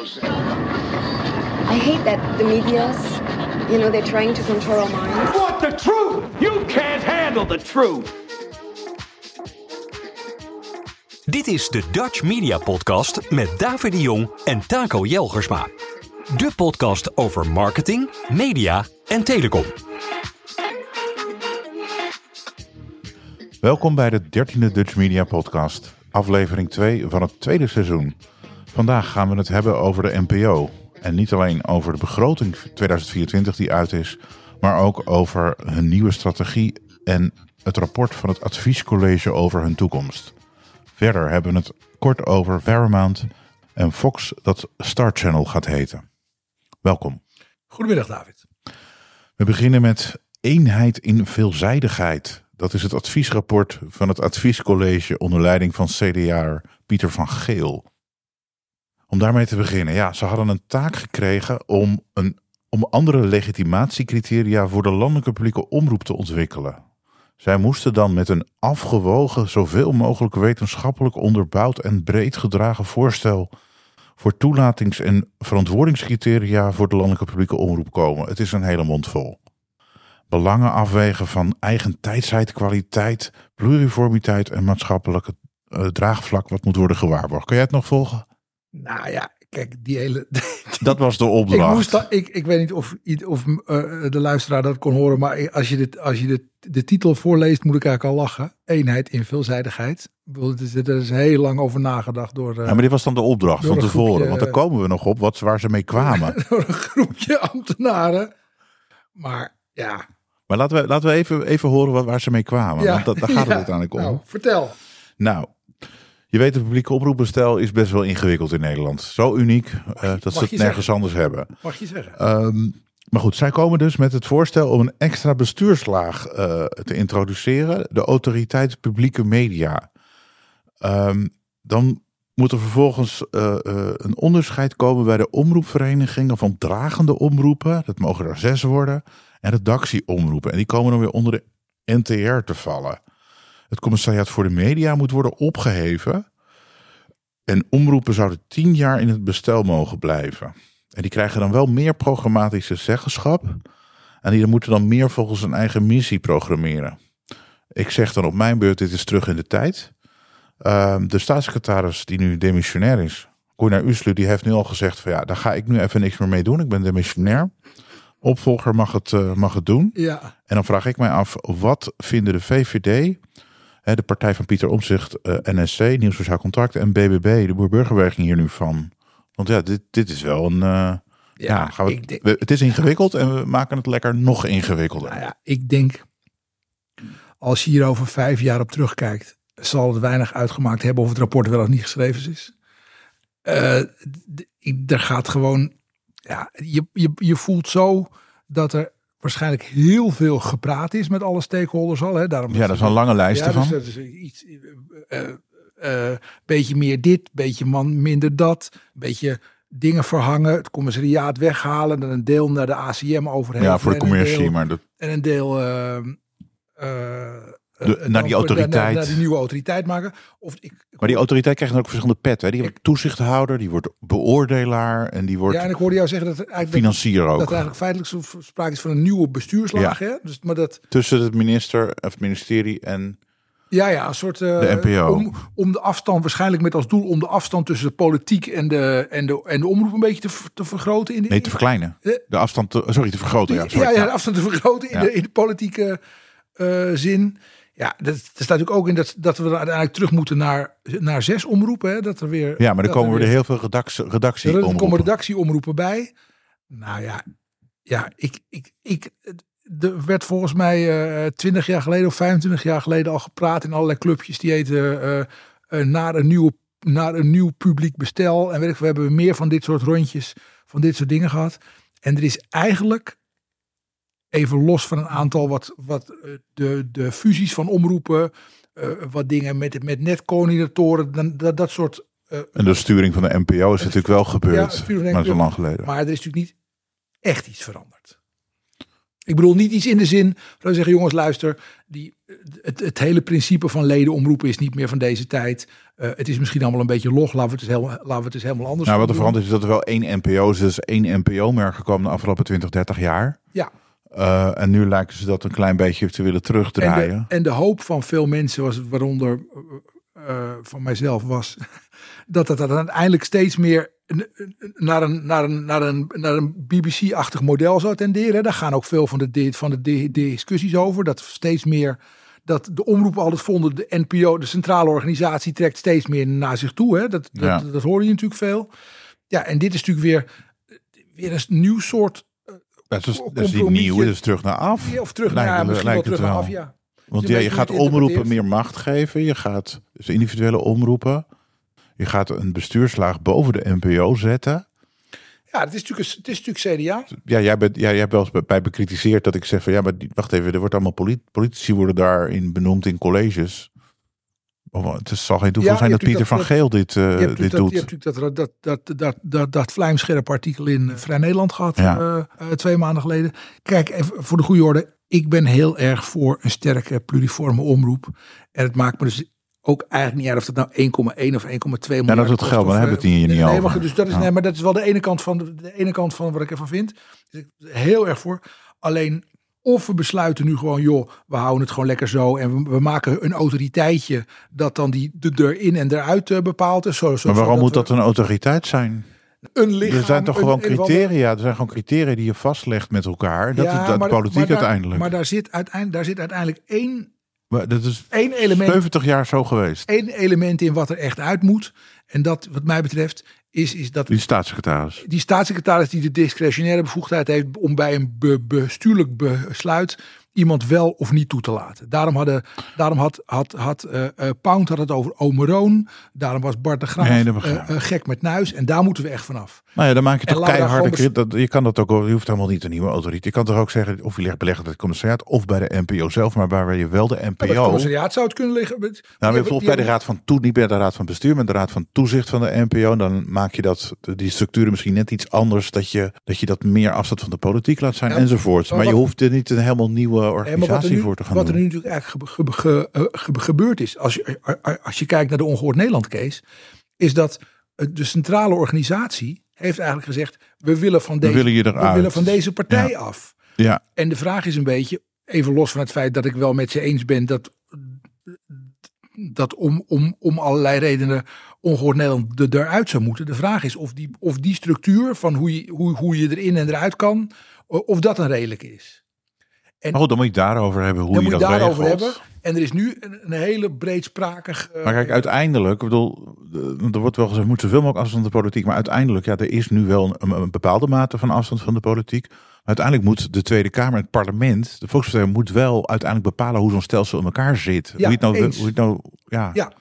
I hate that the media's, you know, they're trying to control our minds. Want the truth? You can't handle the truth. Dit is de Dutch Media Podcast met David de Jong en Taco Jelgersma. De podcast over marketing, media en telecom. Welkom bij de 13e Dutch Media Podcast, aflevering 2 van het tweede seizoen. Vandaag gaan we het hebben over de NPO. En niet alleen over de begroting 2024 die uit is, maar ook over hun nieuwe strategie en het rapport van het adviescollege over hun toekomst. Verder hebben we het kort over Paramount en Fox dat Star Channel gaat heten. Welkom. Goedemiddag David. We beginnen met eenheid in veelzijdigheid. Dat is het adviesrapport van het adviescollege onder leiding van CDA Pieter van Geel. Om daarmee te beginnen, ja, ze hadden een taak gekregen om, een, om andere legitimatiecriteria voor de landelijke publieke omroep te ontwikkelen. Zij moesten dan met een afgewogen, zoveel mogelijk wetenschappelijk onderbouwd en breed gedragen voorstel voor toelatings- en verantwoordingscriteria voor de landelijke publieke omroep komen. Het is een hele mond vol. Belangen afwegen van eigen tijdsheid, kwaliteit, pluriformiteit en maatschappelijke uh, draagvlak wat moet worden gewaarborgd. Kan jij het nog volgen? Nou ja, kijk, die hele. Dat was de opdracht. Ik, moest dat, ik, ik weet niet of, of uh, de luisteraar dat kon horen, maar als je, dit, als je de, de titel voorleest, moet ik eigenlijk al lachen. Eenheid in veelzijdigheid. Er is heel lang over nagedacht door. Uh, ja, maar dit was dan de opdracht van tevoren, groepje, want daar komen we nog op wat, waar ze mee kwamen. door een groepje ambtenaren. Maar ja. Maar laten we, laten we even, even horen wat, waar ze mee kwamen. Ja, want dat, daar gaat het uiteindelijk om. Nou, vertel. Nou, je weet, het publieke oproepbestel is best wel ingewikkeld in Nederland. Zo uniek uh, dat ze het nergens zeggen. anders hebben. Mag je zeggen. Um, maar goed, zij komen dus met het voorstel om een extra bestuurslaag uh, te introduceren. De autoriteit publieke media. Um, dan moet er vervolgens uh, een onderscheid komen bij de omroepverenigingen van dragende omroepen. Dat mogen er zes worden. En redactieomroepen. En die komen dan weer onder de NTR te vallen. Het commissariaat voor de media moet worden opgeheven. En omroepen zouden tien jaar in het bestel mogen blijven. En die krijgen dan wel meer programmatische zeggenschap. En die moeten dan meer volgens hun eigen missie programmeren. Ik zeg dan op mijn beurt, dit is terug in de tijd. Uh, de staatssecretaris die nu demissionair is, Gunnar Uslu, die heeft nu al gezegd van ja, daar ga ik nu even niks meer mee doen. Ik ben demissionair. Opvolger mag het, uh, mag het doen. Ja. En dan vraag ik mij af, wat vinden de VVD, de partij van Pieter Omzicht, uh, NSC, Nieuw Sociaal Contract en BBB, de Boerburgerbeweging hier nu van? Want ja, dit, dit is wel een... Uh, ja, ja gaan we, denk, we, het is ingewikkeld en we maken het lekker nog ingewikkelder. Nou ja, ik denk, als je hier over vijf jaar op terugkijkt, zal het weinig uitgemaakt hebben of het rapport wel of niet geschreven is. Uh, er gaat gewoon, ja, je, je, je voelt zo dat er waarschijnlijk heel veel gepraat is met alle stakeholders al. Hè. Daarom ja, dat is een lange lijst ja, van. Dus dat is iets, uh, uh, beetje meer dit, beetje man, minder dat, beetje dingen verhangen, het commissariaat weghalen, dan een deel naar de ACM overheen. Ja, voor de commercie, maar dat... En een deel de, naar die autoriteit. Naar, naar, die nieuwe autoriteit maken. Of ik, maar die autoriteit krijgt dan ook verschillende petten. Hè? Die wordt toezichthouder, die wordt beoordelaar en die wordt. Ja, en ik hoorde jou zeggen dat eigenlijk financier ook. Dat eigenlijk feitelijk sprake is van een nieuwe bestuurslaag. Ja. Hè? Dus, maar dat, Tussen het minister of het ministerie en. Ja, ja, een soort. Uh, de NPO. Om, om de afstand, waarschijnlijk met als doel om de afstand tussen de politiek en de, en de, en de omroep een beetje te, te vergroten. In de, nee, te verkleinen. De afstand, te, sorry, te vergroten. Ja, sorry. ja, ja, de afstand te vergroten in, ja. de, in de politieke uh, zin. Ja, dat, er staat natuurlijk ook in dat, dat we uiteindelijk terug moeten naar, naar zes omroepen. Hè? Dat er weer, ja, maar er komen er weer heel veel redactie, redactie Er komen redactieomroepen bij. Nou ja, ja ik, ik, ik, er werd volgens mij uh, 20 jaar geleden of 25 jaar geleden al gepraat in allerlei clubjes die heten uh, uh, naar, een nieuwe, naar een nieuw publiek bestel. En weet ik, we hebben meer van dit soort rondjes, van dit soort dingen gehad. En er is eigenlijk even los van een aantal wat, wat de, de fusies van omroepen, uh, wat dingen met, met netcoördinatoren, dat, dat soort. Uh, en de sturing van de NPO is natuurlijk wel gebeurd, ja, maar zo lang geleden. Maar er is natuurlijk niet echt iets veranderd. Ik bedoel niet iets in de zin, dat zeggen jongens luister, die, het, het hele principe van ledenomroepen is niet meer van deze tijd. Eh, het is misschien allemaal een beetje log. Laten we het eens helemaal, laten we het eens helemaal anders Nou, wat er doen. veranderd is dat er wel één NPO is. Dus één NPO-merk gekomen de afgelopen 20, 30 jaar. Ja, Eh, en nu lijken ze dat een klein beetje te willen en terugdraaien. de, en de hoop van veel mensen, was, waaronder eh, eh, van mijzelf, was dat het uiteindelijk steeds meer naar een, naar een, naar een, naar een BBC-achtig model zou tenderen. Daar gaan ook veel van de, van de di- discussies over. Dat steeds meer dat de omroepen altijd vonden, de NPO, de centrale organisatie, trekt steeds meer naar zich toe. Hè? Dat, dat, Ja. dat hoor je natuurlijk veel. Ja, en dit is natuurlijk weer, weer een nieuw soort. Dat is, dat is niet nieuw, dat is terug naar af. Of terug Lijkt naar, misschien wel lijkt het terug naar wel. af, ja. Want je ja, je gaat omroepen meer macht geven. Je gaat dus individuele omroepen. Je gaat een bestuurslaag boven de NPO zetten. Ja, het is natuurlijk, het is natuurlijk CDA. Ja, jij, bent, ja, jij hebt wel eens bij- bekritiseerd dat ik zeg van ja, maar wacht even, er wordt allemaal polit- politici worden daarin benoemd in colleges. Oh, het zal geen toeval Ja, zijn dat Pieter van Geel dit, eh, Je hebt dit dat, doet. je hebt natuurlijk dat, dat, dat, dat, dat, dat vlijmscherp artikel in Vrij Nederland gehad. Ja. eh, eh, twee maanden geleden. Kijk, even voor de goede orde. Ik ben heel erg voor een sterke pluriforme omroep. En het maakt me dus ook eigenlijk niet uit of dat nou 1,1 of 1,2 miljard dat is het geld, maar hebben we het eh, hier niet nee, over. Maar, dus dat is, Ja. nee, maar dat is wel de ene kant van, de, de ene kant van wat ik ervan vind. Dus heel erg voor. Alleen of we besluiten nu gewoon, joh, we houden het gewoon lekker zo. En we, we maken een autoriteitje dat dan die de deur in en eruit eh, bepaalt. Dus zo, zo, Maar waarom moet we dat een autoriteit zijn? een lichaam... Er zijn toch een- gewoon criteria. Er zijn gewoon criteria die je vastlegt met elkaar. Dat Ja, is dat maar- politiek maar daar- uiteindelijk. Maar daar zit, uiteindelijk, daar zit uiteindelijk één, Maar dat is één, element, 70 jaar zo geweest. één element in wat er echt uit moet. En dat, wat mij betreft, is, is dat Die staatssecretaris. die staatssecretaris die de discretionaire bevoegdheid heeft om bij een be- bestuurlijk besluit iemand wel of niet toe te laten. Daarom, hadden, daarom had, had, had eh, eh, Pound had het over Omeroon. Daarom was Bart de Graaf Nee, eh, gek met Nuis. En daar moeten we echt vanaf. Nou ja, dan maak je toch keiharde... Dat, je kan dat ook, je hoeft helemaal niet een nieuwe autoriteit. Je kan toch ook zeggen, of je legt beleggen bij het commissariaat, of bij de NPO zelf, maar waar je wel de Bij het NPO... commissariaat zou het kunnen liggen. Nou, maar bijvoorbeeld bij de raad van toe, niet bij de raad van bestuur, maar de raad van toezicht van de NPO. Dan maak je dat, die structuren misschien net iets anders. Dat je dat, je dat meer afstand van de politiek laat zijn Ja, enzovoorts. maar Maar je hoeft er niet een helemaal nieuwe Er organisatie nu, voor te gaan wat er nu natuurlijk eigenlijk ge- ge- ge- ge- ge- gebeurd is, als je, als je kijkt naar de Ongehoord Nederland case, is dat eh, de centrale organisatie heeft eigenlijk gezegd, we willen van deze, willen we willen van deze partij Ja. af. Ja, En de vraag is een beetje, even los van het feit dat ik wel met je eens ben dat, dat om, om, om allerlei redenen Ongehoord Nederland er eruit zou moeten. De vraag is of die, of die structuur van hoe je, hoe, hoe je erin en eruit kan, of dat een redelijk is. En maar goed, dan moet je het daarover hebben hoe dan je moet je dat daarover regelt. hebben. En er is nu een, een hele breedsprakig. eh, Maar kijk, uiteindelijk, ik bedoel, eh, er wordt wel gezegd, moet zoveel mogelijk afstand van de politiek. Maar uiteindelijk, ja, er is nu wel een, een bepaalde mate van afstand van de politiek. Maar uiteindelijk moet de Tweede Kamer, het parlement, de volksvertegenwoordiger moet wel uiteindelijk bepalen hoe zo'n stelsel in elkaar zit. Ja, hoe je het nou, eens. hoe het nou, ja. Ja.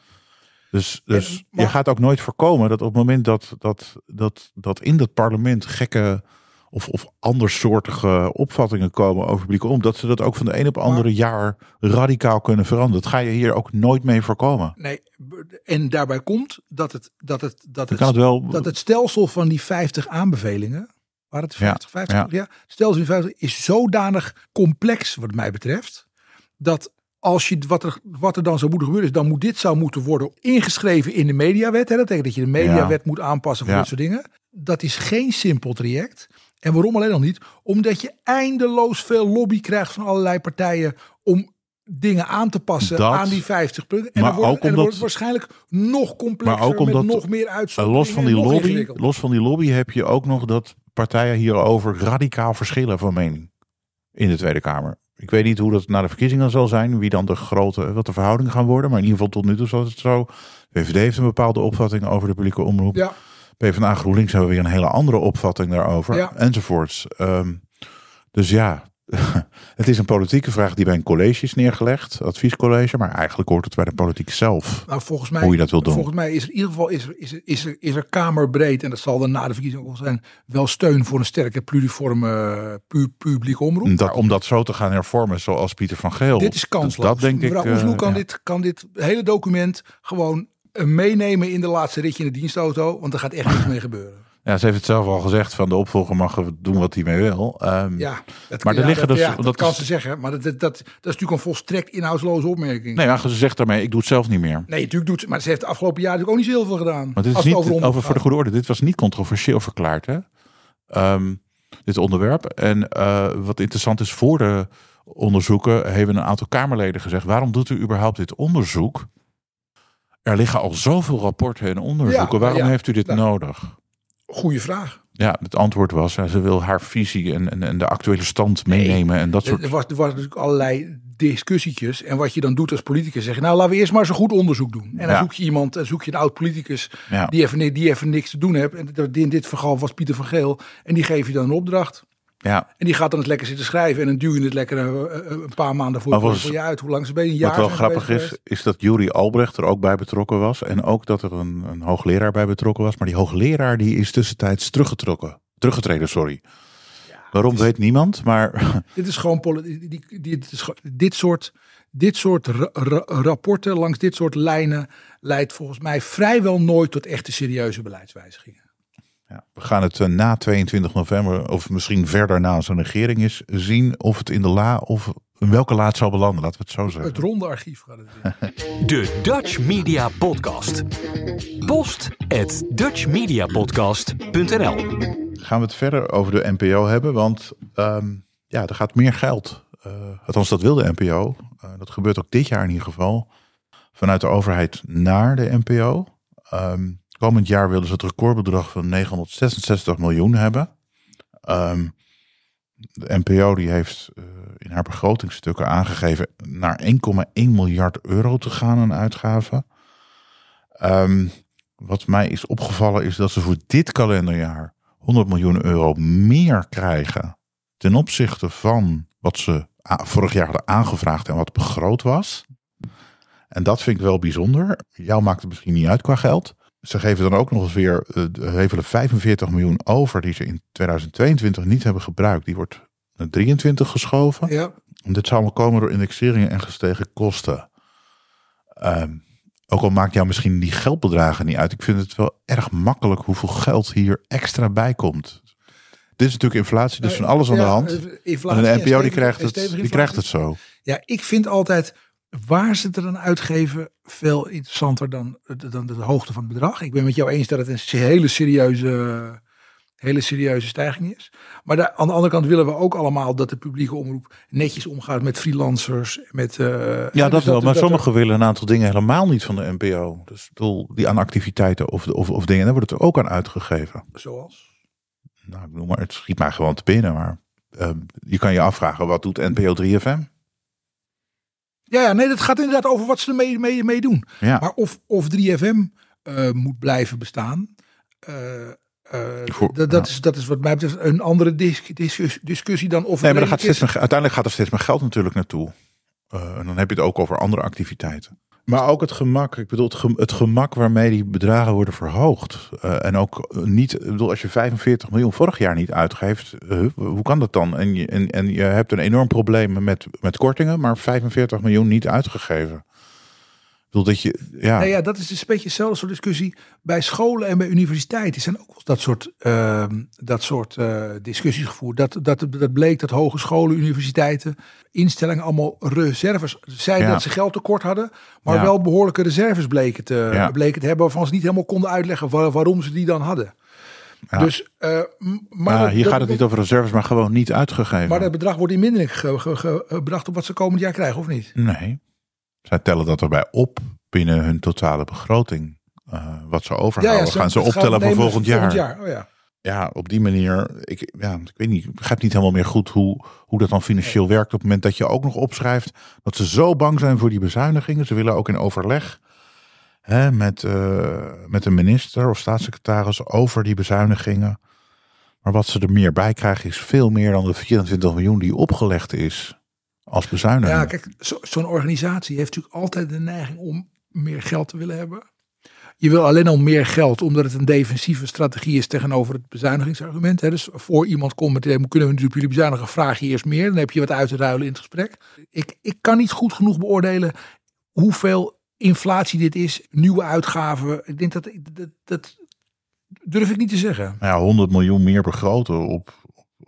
Dus, dus En- maar- je gaat ook nooit voorkomen dat op het moment dat, dat, dat, dat in dat parlement gekke of, of andersoortige opvattingen komen over publieke om, dat ze dat ook van de een op de andere jaar radicaal kunnen veranderen. Dat ga je hier ook nooit mee voorkomen. Nee, en daarbij komt dat het, dat het, dat het, wel. dat het stelsel van die 50 aanbevelingen. Waar het 50, 50 ja. stelsel van die 50 is zodanig complex, wat mij betreft. Dat als je wat er, wat er dan zou moeten gebeuren, is dan moet dit zou moeten worden ingeschreven in de mediawet. Hè? Dat betekent dat je de mediawet moet aanpassen voor Ja. dit soort dingen. Dat is geen simpel traject. En waarom alleen nog niet? Omdat je eindeloos veel lobby krijgt van allerlei partijen om dingen aan te passen Dat- aan die 50 punten. En maar dan wordt, ook omdat- wordt het waarschijnlijk nog complexer Maar ook omdat- met nog meer uitzonderingen. los van die lobby, los van die lobby heb je ook nog dat partijen hierover radicaal verschillen van mening in de Tweede Kamer. Ik weet niet hoe dat na de verkiezingen zal zijn, wie dan de grote, wat de verhoudingen gaan worden, maar in ieder geval tot nu toe was het zo. VVD heeft een bepaalde opvatting over de publieke omroep. Ja, PvdA GroenLinks hebben weer een hele andere opvatting daarover, Ja. enzovoorts. Ehm, dus ja, het is een politieke vraag die bij een college is neergelegd, adviescollege, maar eigenlijk hoort het bij de politiek zelf. nou volgens mij, Hoe je dat wil doen. volgens mij is er in ieder geval is er, is er, is er, is er kamerbreed, en dat zal dan na de verkiezingen ook wel zijn, wel steun voor een sterke pluriforme pu publieke omroep. Dat, om dat zo te gaan hervormen zoals Pieter van Geel. Dit is kansloos. Dat denk ik. Mevrouw Oesloe eh, kan, ja. dit, kan dit hele document gewoon meenemen in de laatste ritje in de dienstauto, want er gaat echt niks mee gebeuren. Ja, ze heeft het zelf al gezegd van de opvolger mag doen wat hij mee wil. Ehm, Ja, dat, Maar er ja, liggen dat, dus- ja, dat, dat kan is- ze zeggen. Maar dat, dat, dat, is natuurlijk een volstrekt inhoudsloze opmerking. Nee, maar ze zegt daarmee, ik doe het zelf niet meer. Nee, natuurlijk doet ze. Maar ze heeft de afgelopen jaar natuurlijk ook niet zo heel veel gedaan. Maar dit is niet, over voor de goede orde, dit was niet controversieel verklaard, hè? Ehm, dit onderwerp. En eh, wat interessant is, voor de onderzoeken hebben een aantal Kamerleden gezegd, waarom doet u überhaupt dit onderzoek? Er liggen al zoveel rapporten en onderzoeken, Ja, waarom ja. heeft u dit Nou. nodig? Goeie vraag. Ja, het antwoord was, ja, ze wil haar visie en, en, en de actuele stand meenemen en dat soort... Er was, er was natuurlijk allerlei discussiëtjes. En wat je dan doet als politicus, zeg je, nou laten we eerst maar een goed onderzoek doen. En dan Ja. zoek je iemand, dan zoek je een oud politicus Ja. die, even, ni- die even niks te doen heeft. En in dit geval was Pieter van Geel. En die geef je dan een opdracht. Ja, En die gaat dan het lekker zitten schrijven. En dan duw je het lekker eh, eh, een paar maanden voor, was- voor je uit. Hoe lang ze ben je? Een jaar Wat wel grappig is, geweest? is dat Juri Albrecht er ook bij betrokken was. En ook dat er een, een hoogleraar bij betrokken was. Maar die hoogleraar die is tussentijds teruggetrokken. Teruggetreden, sorry. Waarom weet niemand, maar Dit is gewoon die, die, dit, is, dit soort, dit soort ra- ra- rapporten langs dit soort lijnen leidt volgens mij vrijwel nooit tot echte serieuze beleidswijzigingen. Ja, we gaan het eh, na 22 november, of misschien verder na zijn regering is, zien of het in de la of in welke laad zal belanden. Laten we het zo zeggen. Het ronde archief gaat het in. De Dutch Media Podcast. Post at dutchmediapodcast.nl gaan we het verder over de NPO hebben. Want ehm, ja, er gaat meer geld. eh, althans, dat wil de NPO. Eh, dat gebeurt ook dit jaar in ieder geval. Vanuit de overheid naar de NPO. Ehm, komend jaar willen ze het recordbedrag van 966 miljoen hebben. Ehm, de NPO die heeft eh, in haar begrotingstukken aangegeven naar 1,1 miljard euro te gaan aan uitgaven. Ehm, wat mij is opgevallen is dat ze voor dit kalenderjaar 100 miljoen euro meer krijgen ten opzichte van wat ze vorig jaar hadden aangevraagd en wat begroot was. En dat vind ik wel bijzonder. Jou maakt het misschien niet uit qua geld. Ze geven dan ook nog eens weer eh, de hevelen 45 miljoen over die ze in 2022 niet hebben gebruikt. Die wordt naar 23 geschoven. Ja, En dit zou allemaal komen door indexeringen en gestegen kosten. Ehm, ook al maakt jou misschien die geldbedragen niet uit. Ik vind het wel erg makkelijk hoeveel geld hier extra bij komt. Dit is natuurlijk inflatie, dus van alles aan de hand. eh, En de NPO die krijgt het, die krijgt het zo. Ja, ik vind altijd waar ze het er aan uitgeven veel interessanter dan, dan de hoogte van het bedrag. Ik ben met jou eens dat het een hele serieuze, hele serieuze stijging is. Maar daar, aan de andere kant willen we ook allemaal dat de publieke omroep netjes omgaat met freelancers. Met, eh, Ja, dus dat wel. Maar sommigen willen een aantal dingen helemaal niet van de NPO. Dus bedoel, die aan activiteiten of, of, of dingen, daar wordt het er ook aan uitgegeven. Zoals? Nou, ik bedoel, maar het schiet mij gewoon te binnen. Maar ehm, je kan je afvragen, wat doet NPO 3FM? Ja, ja, nee, dat gaat inderdaad over wat ze ermee mee, mee doen. Ja. Maar of, of 3FM eh, moet blijven bestaan. Voor- dat, ja. is, dat is wat mij betreft een andere dis- discus- discussie dan of Nee, maar gaat steeds meer, uiteindelijk gaat er steeds meer geld natuurlijk naartoe. En dan heb je het ook over andere activiteiten. Maar ook het gemak. Ik bedoel, het, gem- het gemak waarmee die bedragen worden verhoogd. Eh, en ook eh, niet, ik bedoel, als je 45 miljoen vorig jaar niet uitgeeft, eh, hoe kan dat dan? En je, en, en je hebt een enorm probleem met, met kortingen, maar 45 miljoen niet uitgegeven. Bedoel dat je, ja, Nou ja, dat is dus een beetje hetzelfde soort discussie bij scholen en bij universiteiten. zijn ook wel dat soort, ehm, dat soort eh, discussies gevoerd. Dat, dat, dat bleek dat hogescholen, universiteiten, instellingen allemaal reserves zeiden Ja. dat ze geld tekort hadden, maar Ja. wel behoorlijke reserves bleken te, Ja. bleken te hebben waarvan ze niet helemaal konden uitleggen waar- waarom ze die dan hadden. Ja. Dus, eh, maar dat- hier dat- gaat het niet over reserves, maar gewoon niet uitgegeven. Maar dat bedrag wordt in mindering ge- ge- ge- gebracht op wat ze komend jaar krijgen, of niet? Nee. Zij tellen dat erbij op binnen hun totale begroting. Eh, wat ze overhouden, gaan ze optellen voor volgend jaar. jaar. Oh ja. Ja, op die manier. Ik, ja, ik weet niet, ik begrijp niet helemaal meer goed hoe, hoe dat dan financieel werkt. Op het moment dat je ook nog opschrijft dat ze zo bang zijn voor die bezuinigingen. Ze willen ook in overleg hè, met, eh, met een minister of staatssecretaris over die bezuinigingen. Maar wat ze er meer bij krijgen is veel meer dan de 24 miljoen die opgelegd is als bezuiniging. Ja, kijk, zo- zo'n organisatie heeft natuurlijk altijd de neiging om meer geld te willen hebben. Je wil alleen al meer geld omdat het een defensieve strategie is tegenover het bezuinigingsargument. Hè. Dus voor iemand komt met, kunnen we op jullie bezuinigen, vraag je eerst meer. Dan heb je wat uit te ruilen in het gesprek. Ik, ik kan niet goed genoeg beoordelen hoeveel inflatie dit is, nieuwe uitgaven. Ik denk dat, dat, dat Durf ik niet te zeggen. Nou ja, 100 miljoen meer begroten op,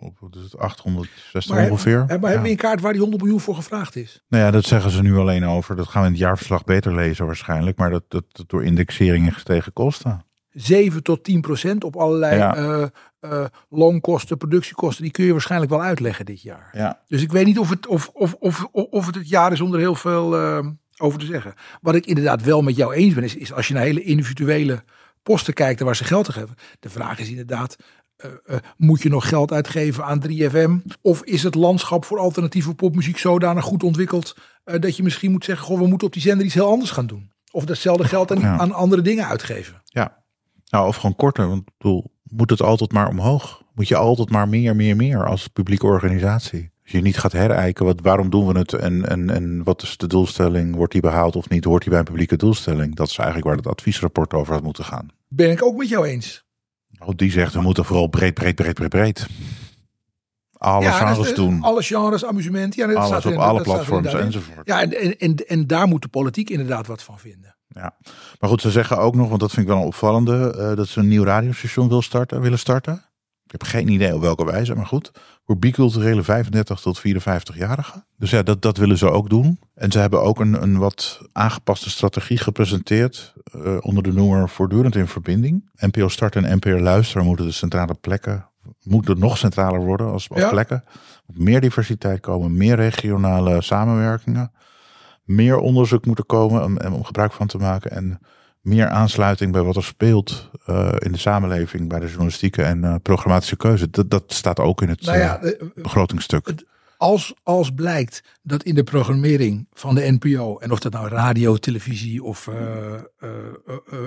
op, het, 860 Maar, ongeveer. Maar Ja. hebben we een kaart waar die 100 miljoen voor gevraagd is? Nou ja, dat zeggen ze nu alleen over. Dat gaan we in het jaarverslag beter lezen waarschijnlijk. Maar dat, dat, dat door indexering en gestegen kosten. 7 tot 10 procent op allerlei Ja. eh, eh, loonkosten, productiekosten. Die kun je waarschijnlijk wel uitleggen dit jaar. Ja. Dus ik weet niet of het, of, of, of, of het het jaar is om er heel veel eh, over te zeggen. Wat ik inderdaad wel met jou eens ben, is, is als je naar hele individuele posten kijkt en waar ze geld te geven. De vraag is inderdaad, eh, moet je nog geld uitgeven aan 3FM? Of is het landschap voor alternatieve popmuziek zodanig goed ontwikkeld eh, dat je misschien moet zeggen, goh, we moeten op die zender iets heel anders gaan doen. Of datzelfde geld aan, Ja. aan andere dingen uitgeven. Ja. Nou, of gewoon korter. Want ik bedoel, moet het altijd maar omhoog? Moet je altijd maar meer, meer, meer als publieke organisatie? Als je niet gaat herijken, wat, waarom doen we het en, en, en wat is de doelstelling? Wordt die behaald of niet? Hoort die bij een publieke doelstelling? Dat is eigenlijk waar het adviesrapport over had moeten gaan. Ben ik ook met jou eens. Oh, die zegt, we moeten vooral breed, breed, breed, breed, breed. Alle Ja, is, genres eh, doen. Alle genres, amusement. Ja, dat Alles staat op alle dat platforms enzovoort. Ja, en, en, en, en daar moet de politiek inderdaad wat van vinden. Ja. Maar goed, ze zeggen ook nog, want dat vind ik wel een opvallende, eh, dat ze een nieuw radiostation wil starten, willen starten. Ik heb geen idee op welke wijze, maar goed. Voor biculturele 35 tot 54-jarigen. Dus ja, dat, dat willen ze ook doen. En ze hebben ook een, een wat aangepaste strategie gepresenteerd eh, onder de noemer voortdurend in verbinding. NPO Start en NPO Luisteren moeten de centrale plekken, moeten nog centraler worden als, als Ja. plekken. Meer diversiteit komen, meer regionale samenwerkingen meer onderzoek moeten komen om, om gebruik van te maken. En meer aansluiting bij wat er speelt eh, in de samenleving, bij de journalistieke en eh, programmatische keuze. Dat, dat staat ook in het Nou ja, eh, begrotingstuk. als, als blijkt dat in de programmering van de NPO, en of dat nou radio, televisie of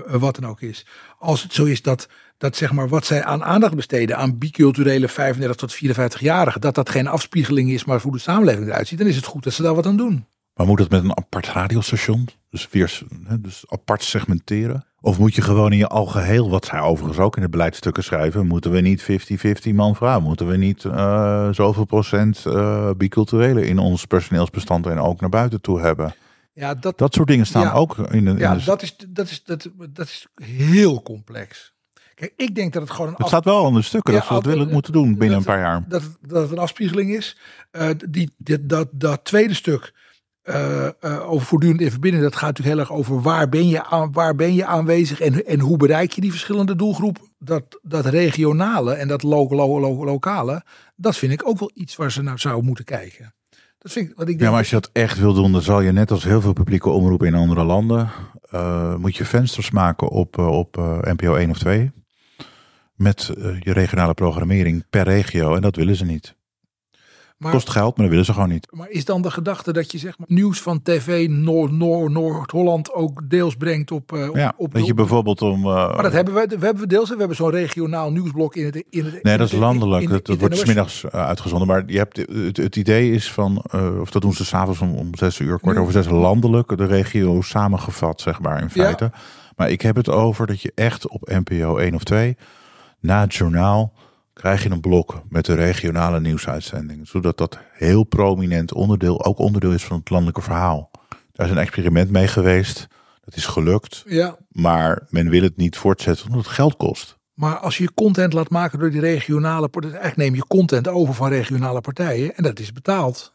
wat dan ook is, als het zo is dat, dat zeg maar wat zij aan aandacht besteden aan biculturele 35 tot 54-jarigen, dat dat geen afspiegeling is, maar hoe de samenleving eruit ziet, dan is het goed dat ze daar wat aan doen. Maar moet het met een apart radiostation? Dus weer dus apart segmenteren? Of moet je gewoon in je algeheel, wat zij overigens ook in de beleidstukken schrijven, moeten we niet 50-50 man-vrouw? Moeten we niet eh, zoveel procent eh, biculturele in ons personeelsbestand en ook naar buiten toe hebben? Ja, dat, Dat soort dingen staan Ja. ook in de. In ja, de dat, is, dat, is, dat, dat is heel complex. Kijk, ik denk dat het gewoon een het staat wel aan de stukken Ja, dat ze dat willen moeten doen binnen dat- een paar jaar. dat, het- dat het een afspiegeling is. Eh, die, dit, dat, dat tweede stuk eh, eh, over voortdurend in verbinding, dat gaat natuurlijk heel erg over waar ben je, aan, waar ben je aanwezig en, en hoe bereik je die verschillende doelgroepen. Dat, dat regionale en dat lo, lo, lo- lokale, dat vind ik ook wel iets waar ze naar zouden moeten kijken. Dat vind ik, wat ik denk Ja, maar als je dat echt wil doen, dan zal je net als heel veel publieke omroepen in andere landen, eh, moet je vensters maken op, op NPO 1 of 2. Met je regionale programmering per regio. En dat willen ze niet. Maar, Kost geld, maar dat willen ze gewoon niet. maar is dan de gedachte dat je zeg maar, nieuws van tv Noord, Noord, Noord-Holland ook deels brengt op, eh, op, Ja, op dat je bijvoorbeeld om. eh, Maar dat hebben we, we hebben deels. We hebben zo'n regionaal nieuwsblok in het. In het Nee, dat is in- landelijk. in- dat, wordt NOS. smiddags uh, uitgezonden. Maar je hebt, het, het idee is van, eh, of dat doen ze s'avonds om, om zes uur, kwart over zes, landelijk de regio samengevat, zeg maar, in Ja. feite. Maar ik heb het over dat je echt op NPO 1 of 2, na het journaal, krijg je een blok met de regionale nieuwsuitzendingen. Zodat dat heel prominent onderdeel, ook onderdeel is van het landelijke verhaal. Daar is een experiment mee geweest. Dat is gelukt. Ja, Maar men wil het niet voortzetten omdat het geld kost. maar als je content laat maken door die regionale partijen. Eigenlijk neem je content over van regionale partijen. En dat is betaald.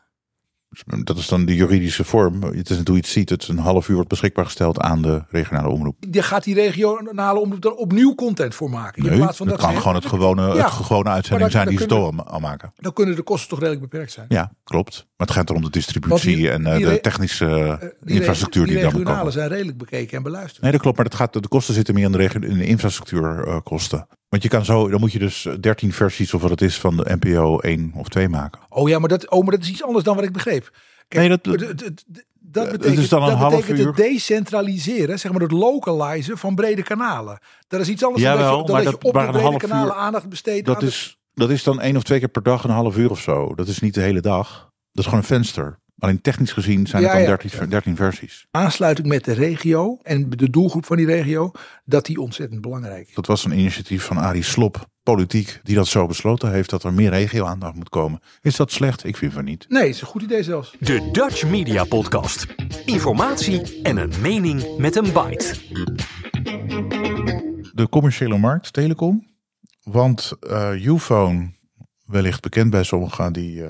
Dat is dan de juridische vorm. Het is hoe je het ziet. Het is een half uur wordt beschikbaar gesteld aan de regionale omroep. Je gaat die regionale omroep er opnieuw content voor maken. Nee, in plaats van dat dat kan gewoon het gewone, Ja, het gewone uitzending zijn dan- die ze door al maken. Dan kunnen de kosten toch redelijk beperkt zijn. Ja, klopt. Maar het gaat erom de distributie die- en eh, die de technische Eh, die infrastructuur die, dan moet regionale komen. zijn redelijk bekeken en beluisterd. Nee, dat klopt. Maar het gaat, de kosten zitten meer in de, in de infrastructuurkosten. Want je kan zo, dan moet je dus 13 versies of wat het is van de NPO 1 of 2 maken. Oh ja, maar dat, oh, maar dat is iets anders dan wat ik begreep. Kijk, Nee, dat- het- dat het betekent, dan een dat half betekent uur. het decentraliseren, zeg maar het localizen van brede kanalen. Dat is iets anders dan dat je, dan maar dat dat je op maar de een brede half kanalen uur- aandacht besteedt. Dat aan de- is, dat is dan één of twee keer per dag een half uur of zo. Dat is niet de hele dag. Dat is gewoon een venster. Alleen technisch gezien zijn het Ja, dan ja. 13, 13 versies. aansluiting met de regio en de doelgroep van die regio, dat die ontzettend belangrijk is. Dat was een initiatief van Arie Slop, politiek, die dat zo besloten heeft dat er meer regio-aandacht moet komen. Is dat slecht? Ik vind van niet. Nee, het is een goed idee zelfs. De Dutch Media Podcast. Informatie en een mening met een bite. de commerciële markt, telecom. Want uh, Uphone, wellicht bekend bij sommigen, die uh,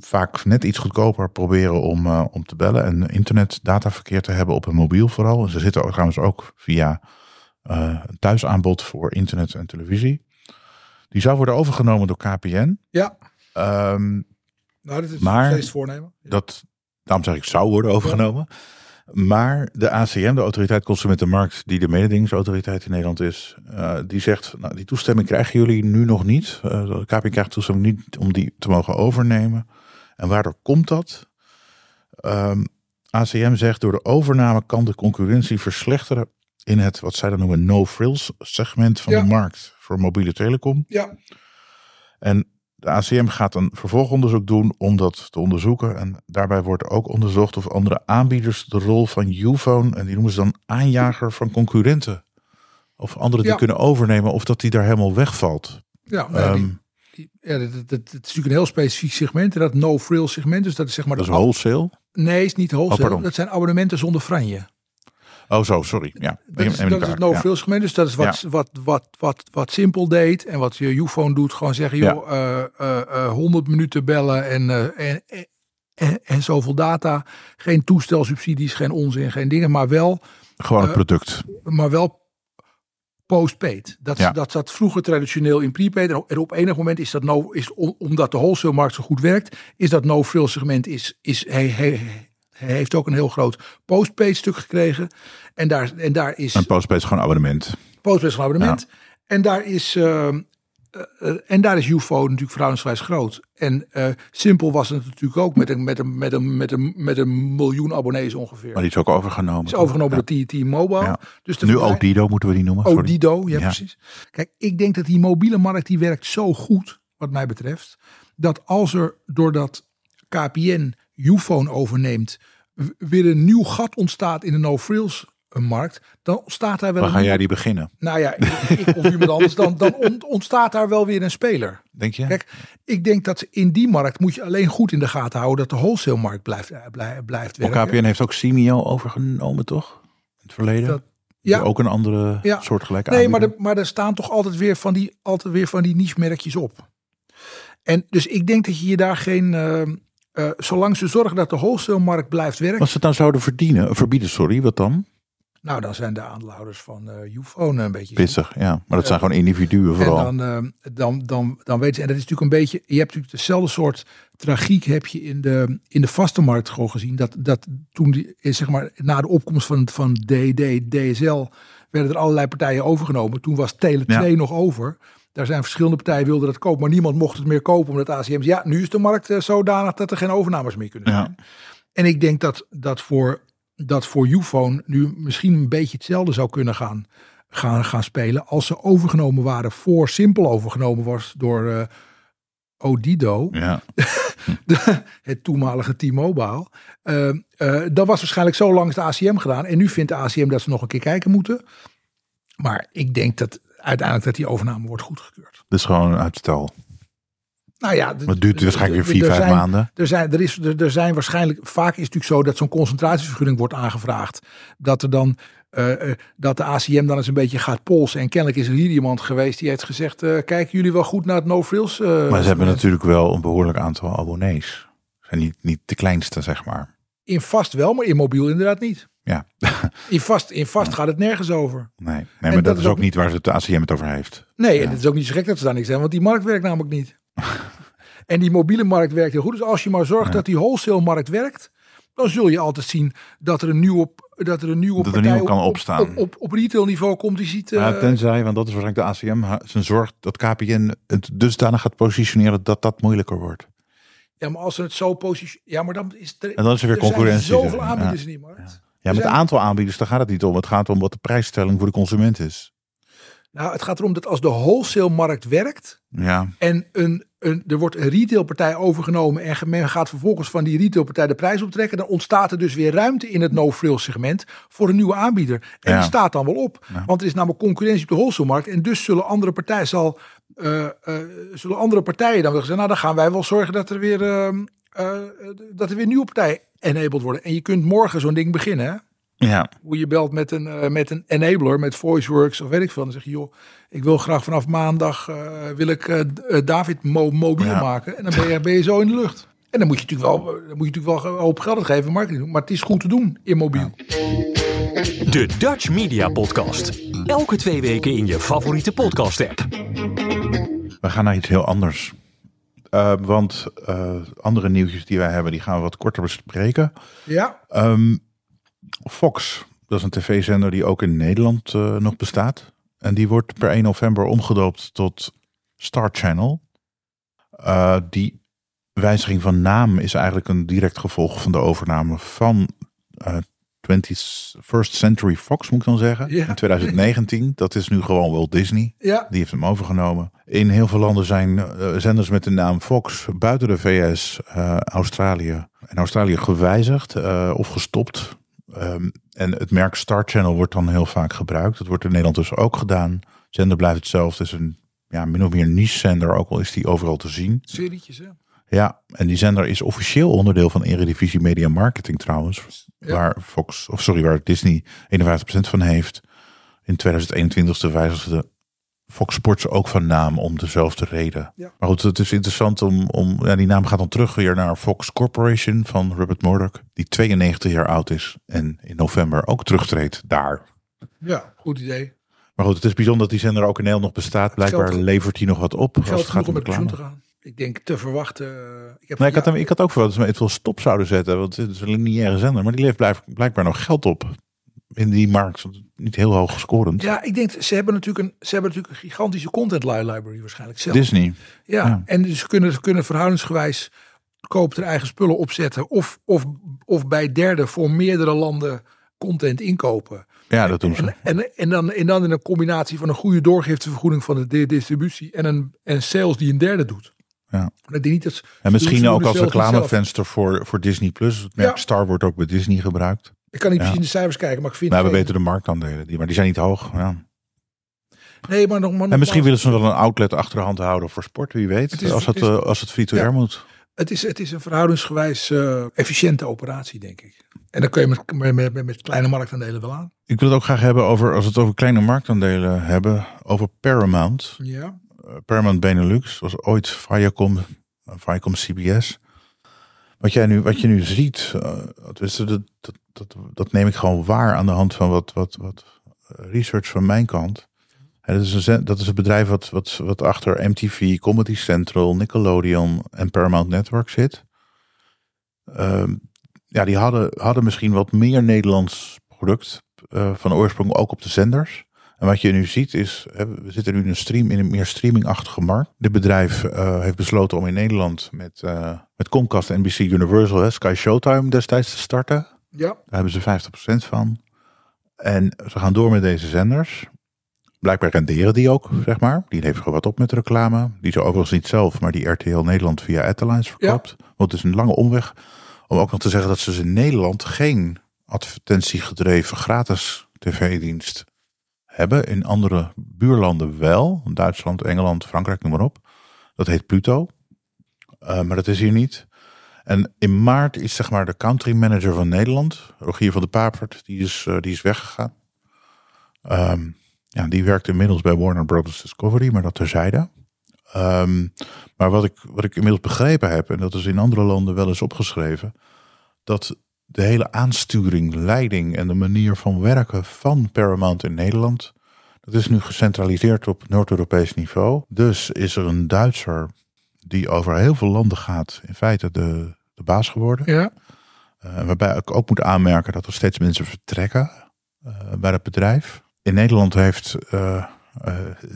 vaak net iets goedkoper proberen om, uh, om te bellen en internetdataverkeer te hebben op hun mobiel vooral. En ze zitten ook, trouwens ook via een thuisaanbod voor internet en televisie. Die zou worden overgenomen door KPN. Ja. Um, nou, dat is maar steeds voornemen. Dat, daarom zeg ik zou worden overgenomen. Ja. Maar de ACM, de Autoriteit Consumentenmarkt, die de mededingingsautoriteit in Nederland is, uh, die zegt, nou, die toestemming krijgen jullie nu nog niet. Uh, de KPN krijgt toestemming niet om die te mogen overnemen. En waardoor komt dat? Um, ACM zegt, door de overname kan de concurrentie verslechteren in het, wat zij dan noemen, no-frills segment van Ja. de markt voor mobiele telecom. Ja, En de ACM gaat een vervolgonderzoek doen om dat te onderzoeken. En daarbij wordt ook onderzocht of andere aanbieders de rol van Ufone, en die noemen ze dan aanjager van concurrenten, of anderen die Ja. kunnen overnemen, of dat die daar helemaal wegvalt. ja, nee, die- Ehm, die- ja dat, dat, dat- het is natuurlijk een heel specifiek segment. en Dat no-frill segment. Dus dat is zeg maar... dat is wholesale. Nee, is niet wholesale. Oh, dat zijn abonnementen zonder franje. Oh zo, sorry. Ja, Dat is, dat het waar. no-frill segment. Dus dat is wat, wat, wat, wat, wat Simpel deed. En wat je Ufone doet. Gewoon zeggen, Ja. joh, eh, eh, eh, 100 minuten bellen en, eh, en, en, en, zoveel data. Geen toestelsubsidies, geen onzin, geen dingen. Maar wel, Ja, gewoon een eh, product. maar wel postpaid. Dat, Ja. dat zat vroeger traditioneel in prepaid. En op, en op enig moment is dat no, is, om- omdat de wholesale markt zo goed werkt, is dat no-frill segment is, is, hij, hij, hij heeft ook een heel groot postpaid stuk gekregen. En daar, en daar is Een postpaid is gewoon abonnement. postpaid is een abonnement. En daar is, eh, eh, eh, en daar is UFO natuurlijk verhoudingsgewijs groot. En eh, Simpel was het natuurlijk ook met een, met een, met een, met een, met een miljoen abonnees ongeveer. Maar die is ook overgenomen. is overgenomen Ja. door TT Mobile. Ja. Dus Nu verdrij- Odido moeten we die noemen. sorry. Odido, ja, Ja. precies. Kijk, ik denk dat die mobiele markt die werkt zo goed, wat mij betreft, dat als er doordat KPN Ufone overneemt, weer een nieuw gat ontstaat in de no-frills eh, markt, dan ontstaat daar wel Waar een ga jij die beginnen? Nou ja, ik, ik of iemand anders, dan, dan ont- ontstaat daar wel weer een speler. Denk je? Kijk, ik denk dat in die markt moet je alleen goed in de gaten houden dat de wholesale markt blijft, eh, blij- blijft Want werken. KPN heeft ook Simio overgenomen, toch? In het verleden. Dat- ja. Ook een andere Ja. soortgelijke Nee, maar, er, maar er staan toch altijd weer van die, altijd weer van die niche-merkjes op. En dus ik denk dat je je daar geen. eh, eh, zolang ze zorgen dat de wholesale-markt blijft werken. Als ze het dan zouden verdienen, verbieden, sorry, wat dan? Nou, dan zijn de aandeelhouders van eh Ufone een beetje. Pissig, ja. Maar dat zijn gewoon individuen vooral. En dan, eh, dan, dan, dan weten ze, en dat is natuurlijk een beetje, je hebt natuurlijk dezelfde soort tragiek heb je in de, in de vaste markt gewoon gezien. Dat, dat toen, die, eh, zeg maar, na de opkomst van, van DD, DSL, werden er allerlei partijen overgenomen. Toen was Tele 2 Ja. nog over. Daar zijn verschillende partijen wilden dat kopen, maar niemand mocht het meer kopen omdat ACM ja, nu is de markt eh, zodanig dat er geen overnames meer kunnen Ja. zijn. En ik denk dat dat voor, dat voor Ufone nu misschien een beetje hetzelfde zou kunnen gaan, gaan, gaan spelen. Als ze overgenomen waren voor Simpel overgenomen was door eh, Odido, Ja. de, het toenmalige T-Mobile. Eh, dat was waarschijnlijk zo langs de ACM gedaan. En nu vindt de ACM dat ze nog een keer kijken moeten. Maar ik denk dat uiteindelijk dat die overname wordt goedgekeurd. Dat is gewoon een uitstel. Nou ja, Maar het duurt waarschijnlijk weer vier, er vijf zijn- maanden. Er zijn, er, is, er, er zijn waarschijnlijk, vaak is het natuurlijk zo dat zo'n concentratievergunning wordt aangevraagd. Dat er dan, eh, eh, dat de ACM dan eens een beetje gaat polsen. En kennelijk is er hier iemand geweest die heeft gezegd, eh, kijken jullie wel goed naar het no-frills? Maar ze hebben natuurlijk wel een behoorlijk aantal abonnees. Zijn niet, niet de kleinste, zeg maar. In vast wel, maar in mobiel inderdaad niet. Ja, In vast, in vast gaat het nergens over. nee. nee maar dat, dat is ook niet waar het de ACM het over heeft. Nee, Ja. en het is ook niet zo gek dat ze daar niks zijn, want die markt werkt namelijk niet. en die mobiele markt werkt heel goed. Dus als je maar zorgt dat die wholesale markt werkt, dan zul je altijd zien dat er een nieuwe, dat er een nieuwe Dat er een partij kan op, op, opstaan. op, op, op retail niveau komt die ziet. Ja, tenzij, want dat is waarschijnlijk de ACM, zijn zorg dat KPN het dusdanig gaat positioneren dat dat moeilijker wordt. Ja, maar als ze het zo positioneren, ja, maar dan is er, En dan is er weer concurrentie. Er zijn zoveel Ja. aanbieders in die markt. Ja, met het aantal aanbieders, daar gaat het niet om. Het gaat om wat de prijsstelling voor de consument is. Nou, het gaat erom dat als de wholesale markt werkt, Ja, En een, een, er wordt een retailpartij overgenomen en men gaat vervolgens van die retailpartij de prijs optrekken. Dan ontstaat er dus weer ruimte in het no-frill segment voor een nieuwe aanbieder. En Ja. die staat dan wel op. Want er is namelijk concurrentie op de wholesale markt. En dus zullen andere partijen, zal, eh, eh, zullen andere partijen dan wel zeggen, nou dan gaan wij wel zorgen dat er weer, ehm, eh, dat er weer nieuwe partijen enabled worden. En je kunt morgen zo'n ding beginnen. Ja, Hoe je belt met een, eh, met een enabler, met VoiceWorks of weet ik veel. Dan zeg je, joh, ik wil graag vanaf maandag eh, wil ik eh, David mo- mobiel Ja. maken. En dan ben je, ben je zo in de lucht. En dan moet je natuurlijk wel, dan moet je natuurlijk wel een hoop geld geven, marketing doen. Maar het is goed te doen in mobiel. De Dutch Media Podcast. Elke twee weken in je favoriete podcast-app. we gaan naar iets heel anders. Want eh, andere nieuwtjes die wij hebben, die gaan we wat korter bespreken. Ja, Ehm, Fox, dat is een tv-zender die ook in Nederland eh, nog bestaat. En die wordt per 1 november omgedoopt tot Star Channel. Eh, die wijziging van naam is eigenlijk een direct gevolg van de overname van eh 21st Century Fox, moet ik dan zeggen. Ja. In 2019. Dat is nu gewoon Walt Disney. ja, Die heeft hem overgenomen. In heel veel landen zijn eh, zenders met de naam Fox buiten de VS, eh, Australië en Australië gewijzigd eh, of gestopt. Ehm, en het merk Star Channel wordt dan heel vaak gebruikt. Dat wordt in Nederland dus ook gedaan. Zender blijft hetzelfde. Het is een ja, min of meer niche zender, ook al is die overal te zien. serietjes hè. Ja, en die zender is officieel onderdeel van Eredivisie Media Marketing trouwens. Ja. Waar Fox, of sorry, waar Disney 51% van heeft. In 2021 wijzigde Fox Sports ook van naam om dezelfde reden. Ja. Maar goed, het is interessant om, om ja, die naam gaat dan terug weer naar Fox Corporation van Rupert Murdoch, die 92 jaar oud is en in november ook terugtreedt daar. Ja, goed idee. Maar goed, het is bijzonder dat die zender ook in Nederland nog bestaat. Blijkbaar Geld- levert hij nog wat op. als het gaat om pensioen te gaan. Ik denk te verwachten. eh, Ik, heb Nee, ik, had hem, ik had ook verwacht dat ze me veel stop zouden zetten. Want het is een lineaire zender. Maar die levert blijf- blijkbaar nog geld op. In die markt. Niet heel hoog gescorend. Ja, ik denk, ze hebben natuurlijk een, ze hebben natuurlijk een gigantische content li- library waarschijnlijk zelf. Disney. Ja, Ja. en dus kunnen, ze kunnen verhoudingsgewijs koop er eigen spullen opzetten. Of, of, of bij derden voor meerdere landen content inkopen. Ja, dat doen ze. En, en, en, dan, en dan in een combinatie van een goede doorgiftevergoeding van de di- distributie en een en sales die een derde doet. Ja. Ik denk niet dat ze- En misschien ook als reclamevenster voor, voor Disney+. Plus. Het merk Ja. Star wordt ook bij Disney gebruikt. Ik kan niet precies in de cijfers kijken, maar ik vind Maar we weten de marktaandelen. Die, maar die zijn niet hoog. Ja. Nee, maar nog maar En misschien willen ze wel een outlet achter de hand houden voor sport. Wie weet. Het is- als, het, het is- eh, als het free-to-air Ja. moet. het is, het is een verhoudingsgewijs eh, efficiënte operatie, denk ik. En dan kun je met, met, met, met kleine marktaandelen wel aan. Ik wil het ook graag hebben over, als we het over kleine marktaandelen hebben, over Paramount. Ja. Eh, Paramount Benelux was ooit Viacom, Viacom CBS. Wat, jij nu, wat je nu ziet, eh, dat, dat, dat, dat, neem ik gewoon waar aan de hand van wat, wat, wat eh, research van mijn kant. Dat, is een, dat is een bedrijf wat, wat, wat achter MTV, Comedy Central, Nickelodeon en Paramount Network zit. Ehm, ja, die hadden, hadden misschien wat meer Nederlands product eh, van oorsprong ook op de zenders. En wat je nu ziet is, we zitten nu in een stream in een meer streamingachtige markt. Dit bedrijf eh, heeft besloten om in Nederland met, eh, met Comcast NBC Universal, hè, Sky Showtime destijds te starten. Ja. Daar hebben ze 50% van. En ze gaan door met deze zenders. Blijkbaar renderen die ook, zeg maar. Die leveren gewoon wat op met reclame. Die ze overigens niet zelf, maar die RTL Nederland via Ettelines verkoopt. Want het is een lange omweg om ook nog te zeggen dat ze dus in Nederland geen advertentiegedreven gratis tv-dienst hebben. In andere buurlanden wel. Duitsland, Engeland, Frankrijk, noem maar op. Dat heet Pluto. Eh, maar dat is hier niet. En in maart is zeg maar de country manager van Nederland, Rogier van de Papert, die is, eh, die is weggegaan. Ehm, ja, die werkt inmiddels bij Warner Brothers Discovery, maar dat terzijde. Ehm, maar wat ik, wat ik inmiddels begrepen heb, en dat is in andere landen wel eens opgeschreven, dat de hele aansturing, leiding en de manier van werken van Paramount in Nederland, dat is nu gecentraliseerd op Noord-Europees niveau. Dus is er een Duitser die over heel veel landen gaat, in feite de, de baas geworden. Ja. Uh, waarbij ik ook moet aanmerken dat er steeds mensen vertrekken uh, bij het bedrijf. In Nederland heeft, uh,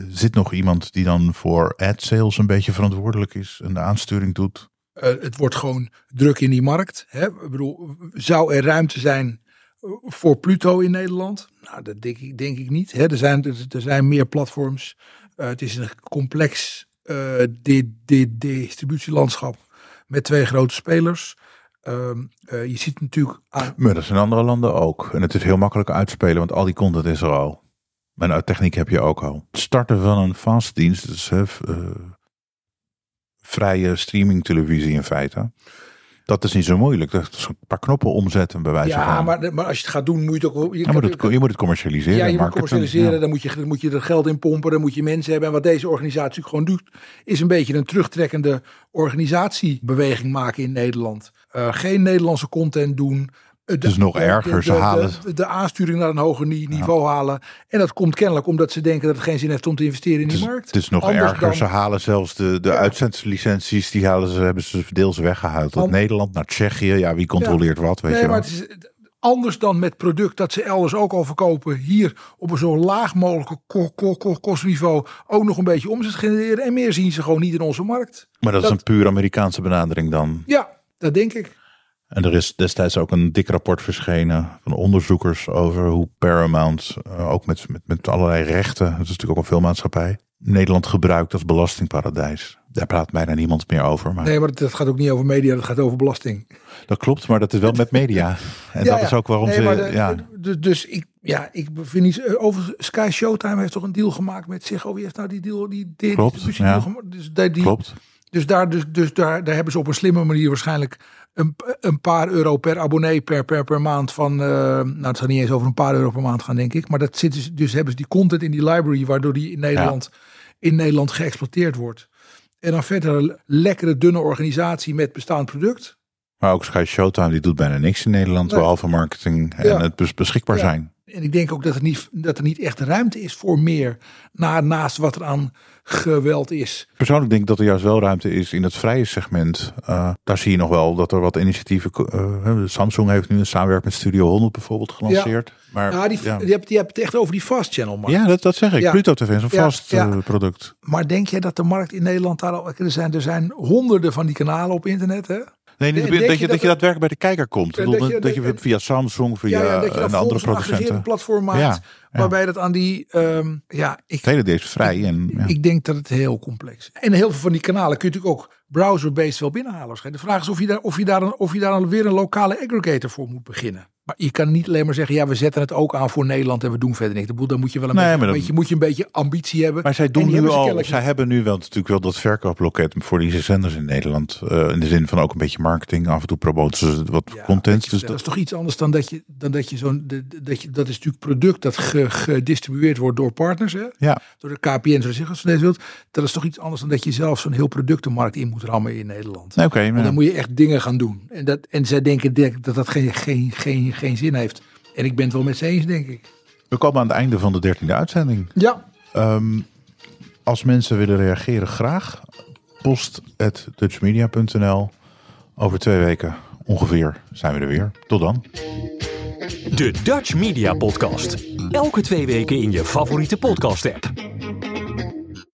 zit nog iemand die dan voor ad sales een beetje verantwoordelijk is en de aansturing doet. Het wordt gewoon druk in die markt. Hè? Ik bedoel, zou er ruimte zijn voor Pluto in Nederland? Nou, dat denk ik, niet. Hè? Er, zijn, er zijn meer platforms. het is een complex distributielandschap met twee grote spelers. Uh, je ziet natuurlijk aan... Maar dat in andere landen ook. En het is heel makkelijk uitspelen, want al die content is er al. En techniek heb je ook al. Het starten van een vastdienst, dus uh, vrije streaming televisie in feite. Dat is niet zo moeilijk. Dat is een paar knoppen omzetten bij wijze Ja, van. maar, maar als je het gaat doen, moet je het ook... Je, moet het, je moet het commercialiseren. Ja, je moet commercialiseren, Ja. dan, moet je, dan moet je er geld in pompen, dan moet je mensen hebben. En wat deze organisatie gewoon doet, is een beetje een terugtrekkende organisatiebeweging maken in Nederland. Eh, geen Nederlandse content doen. Eh, de- Dus nog erger, de, ze halen- De, de aansturing naar een hoger ni- niveau halen. En dat komt kennelijk omdat ze denken dat het geen zin heeft om te investeren in die is, markt. het is nog Anders erger. dan- Ze halen zelfs de, de uitzendslicenties, die halen ze, hebben ze deels weggehaald. Uit An- Nederland naar Tsjechië. Ja, wie controleert wat, weet Nee, je maar wel. het is anders dan met product dat ze elders ook al verkopen. Hier op een zo laag mogelijke ko- ko- ko- kostniveau ook nog een beetje omzet genereren. En meer zien ze gewoon niet in onze markt. Maar dat, is dat- een puur Amerikaanse benadering dan. Ja, dat denk ik. En er is destijds ook een dik rapport verschenen van onderzoekers over hoe Paramount, eh, ook met, met, met allerlei rechten, het is natuurlijk ook een filmmaatschappij, Nederland gebruikt als belastingparadijs. Daar praat bijna niemand meer over. Maar Nee, maar dat gaat ook niet over media, dat gaat over belasting. Dat klopt, maar dat is wel met media. En Ja, dat is ook waarom Nee, ze. de- ja, de- dus ik, ja, ik vind niet. Over Sky Showtime heeft toch een deal gemaakt met zich. Oh, wie heeft nou die deal? Die, die Klopt, ja. Dus, die- klopt. Dus, daar, dus, dus daar, daar hebben ze op een slimme manier waarschijnlijk een, een paar euro per abonnee per, per, per maand van. eh, nou, het zal niet eens over een paar euro per maand gaan, denk ik. Maar dat zit dus, dus hebben ze die content in die library, waardoor die in Nederland, in Nederland geëxploiteerd wordt. En dan verder een lekkere, dunne organisatie met bestaand product. Maar ook Sky Showtime die doet bijna niks in Nederland, Nee. behalve marketing en Ja. het bes- beschikbaar Ja. zijn. En ik denk ook dat er niet, dat er niet echt ruimte is voor meer. Na, naast wat er aan geweld is. Persoonlijk denk ik dat er juist wel ruimte is in het vrije segment. Eh, daar zie je nog wel dat er wat initiatieven. eh, Samsung heeft nu een samenwerking met Studio 100 bijvoorbeeld gelanceerd. Maar Ja, die, ja, Je, hebt, je hebt het echt over die fast channel markt. Ja, dat, dat zeg ik. Ja. Pluto TV is een Ja, vast ja. eh, product. Maar denk jij dat de markt in Nederland daar al... Er zijn, er zijn honderden van die kanalen op internet, hè? Nee, niet Denk dat, je dat, je, dat dat je er- daadwerkelijk bij de kijker komt. Ik bedoel, dat je- dat je, dat- via Samsung, via ja, dat je en dan andere een platform maakt. Waarbij dat aan die... ehm, ja, ik, hele is vrij. En, ja. ik denk dat het heel complex is. En heel veel van die kanalen kun je natuurlijk ook browser-based wel binnenhalen. De vraag is of je daar, of je daar, een, of je daar een- weer een lokale aggregator voor moet beginnen. Maar je kan niet alleen maar zeggen, ja, we zetten het ook aan voor Nederland en we doen verder niks. De boel, Dan moet je wel een, Nee, beetje, een moet je een beetje ambitie hebben. Maar zij En doen nu hebben al, zij niet. hebben nu wel natuurlijk wel dat verkooploket voor deze zenders in Nederland. Eh, in de zin van ook een beetje marketing. Af en toe promoten ze wat Ja, content. je, Dus dat dat, is toch iets anders dan dat je, dan dat je zo'n, dat je, dat is natuurlijk product dat ge- gedistribueerd wordt door partners, hè? ja, door de KPN, zoals je als je deze wilt. Dat is toch iets anders dan dat je zelf zo'n heel productenmarkt in moet rammen in Nederland. oké. Maar- dan moet je echt dingen gaan doen. En, dat, en zij denken denk- dat dat geen, geen, geen, geen zin heeft. En ik ben het wel met ze eens, denk ik. we komen aan het einde van de dertiende uitzending. Ja. Ehm, als mensen willen reageren, graag. Post at dutchmedia.nl. Over twee weken ongeveer zijn we er weer. Tot dan. De Dutch Media Podcast. Elke twee weken in je favoriete podcast app.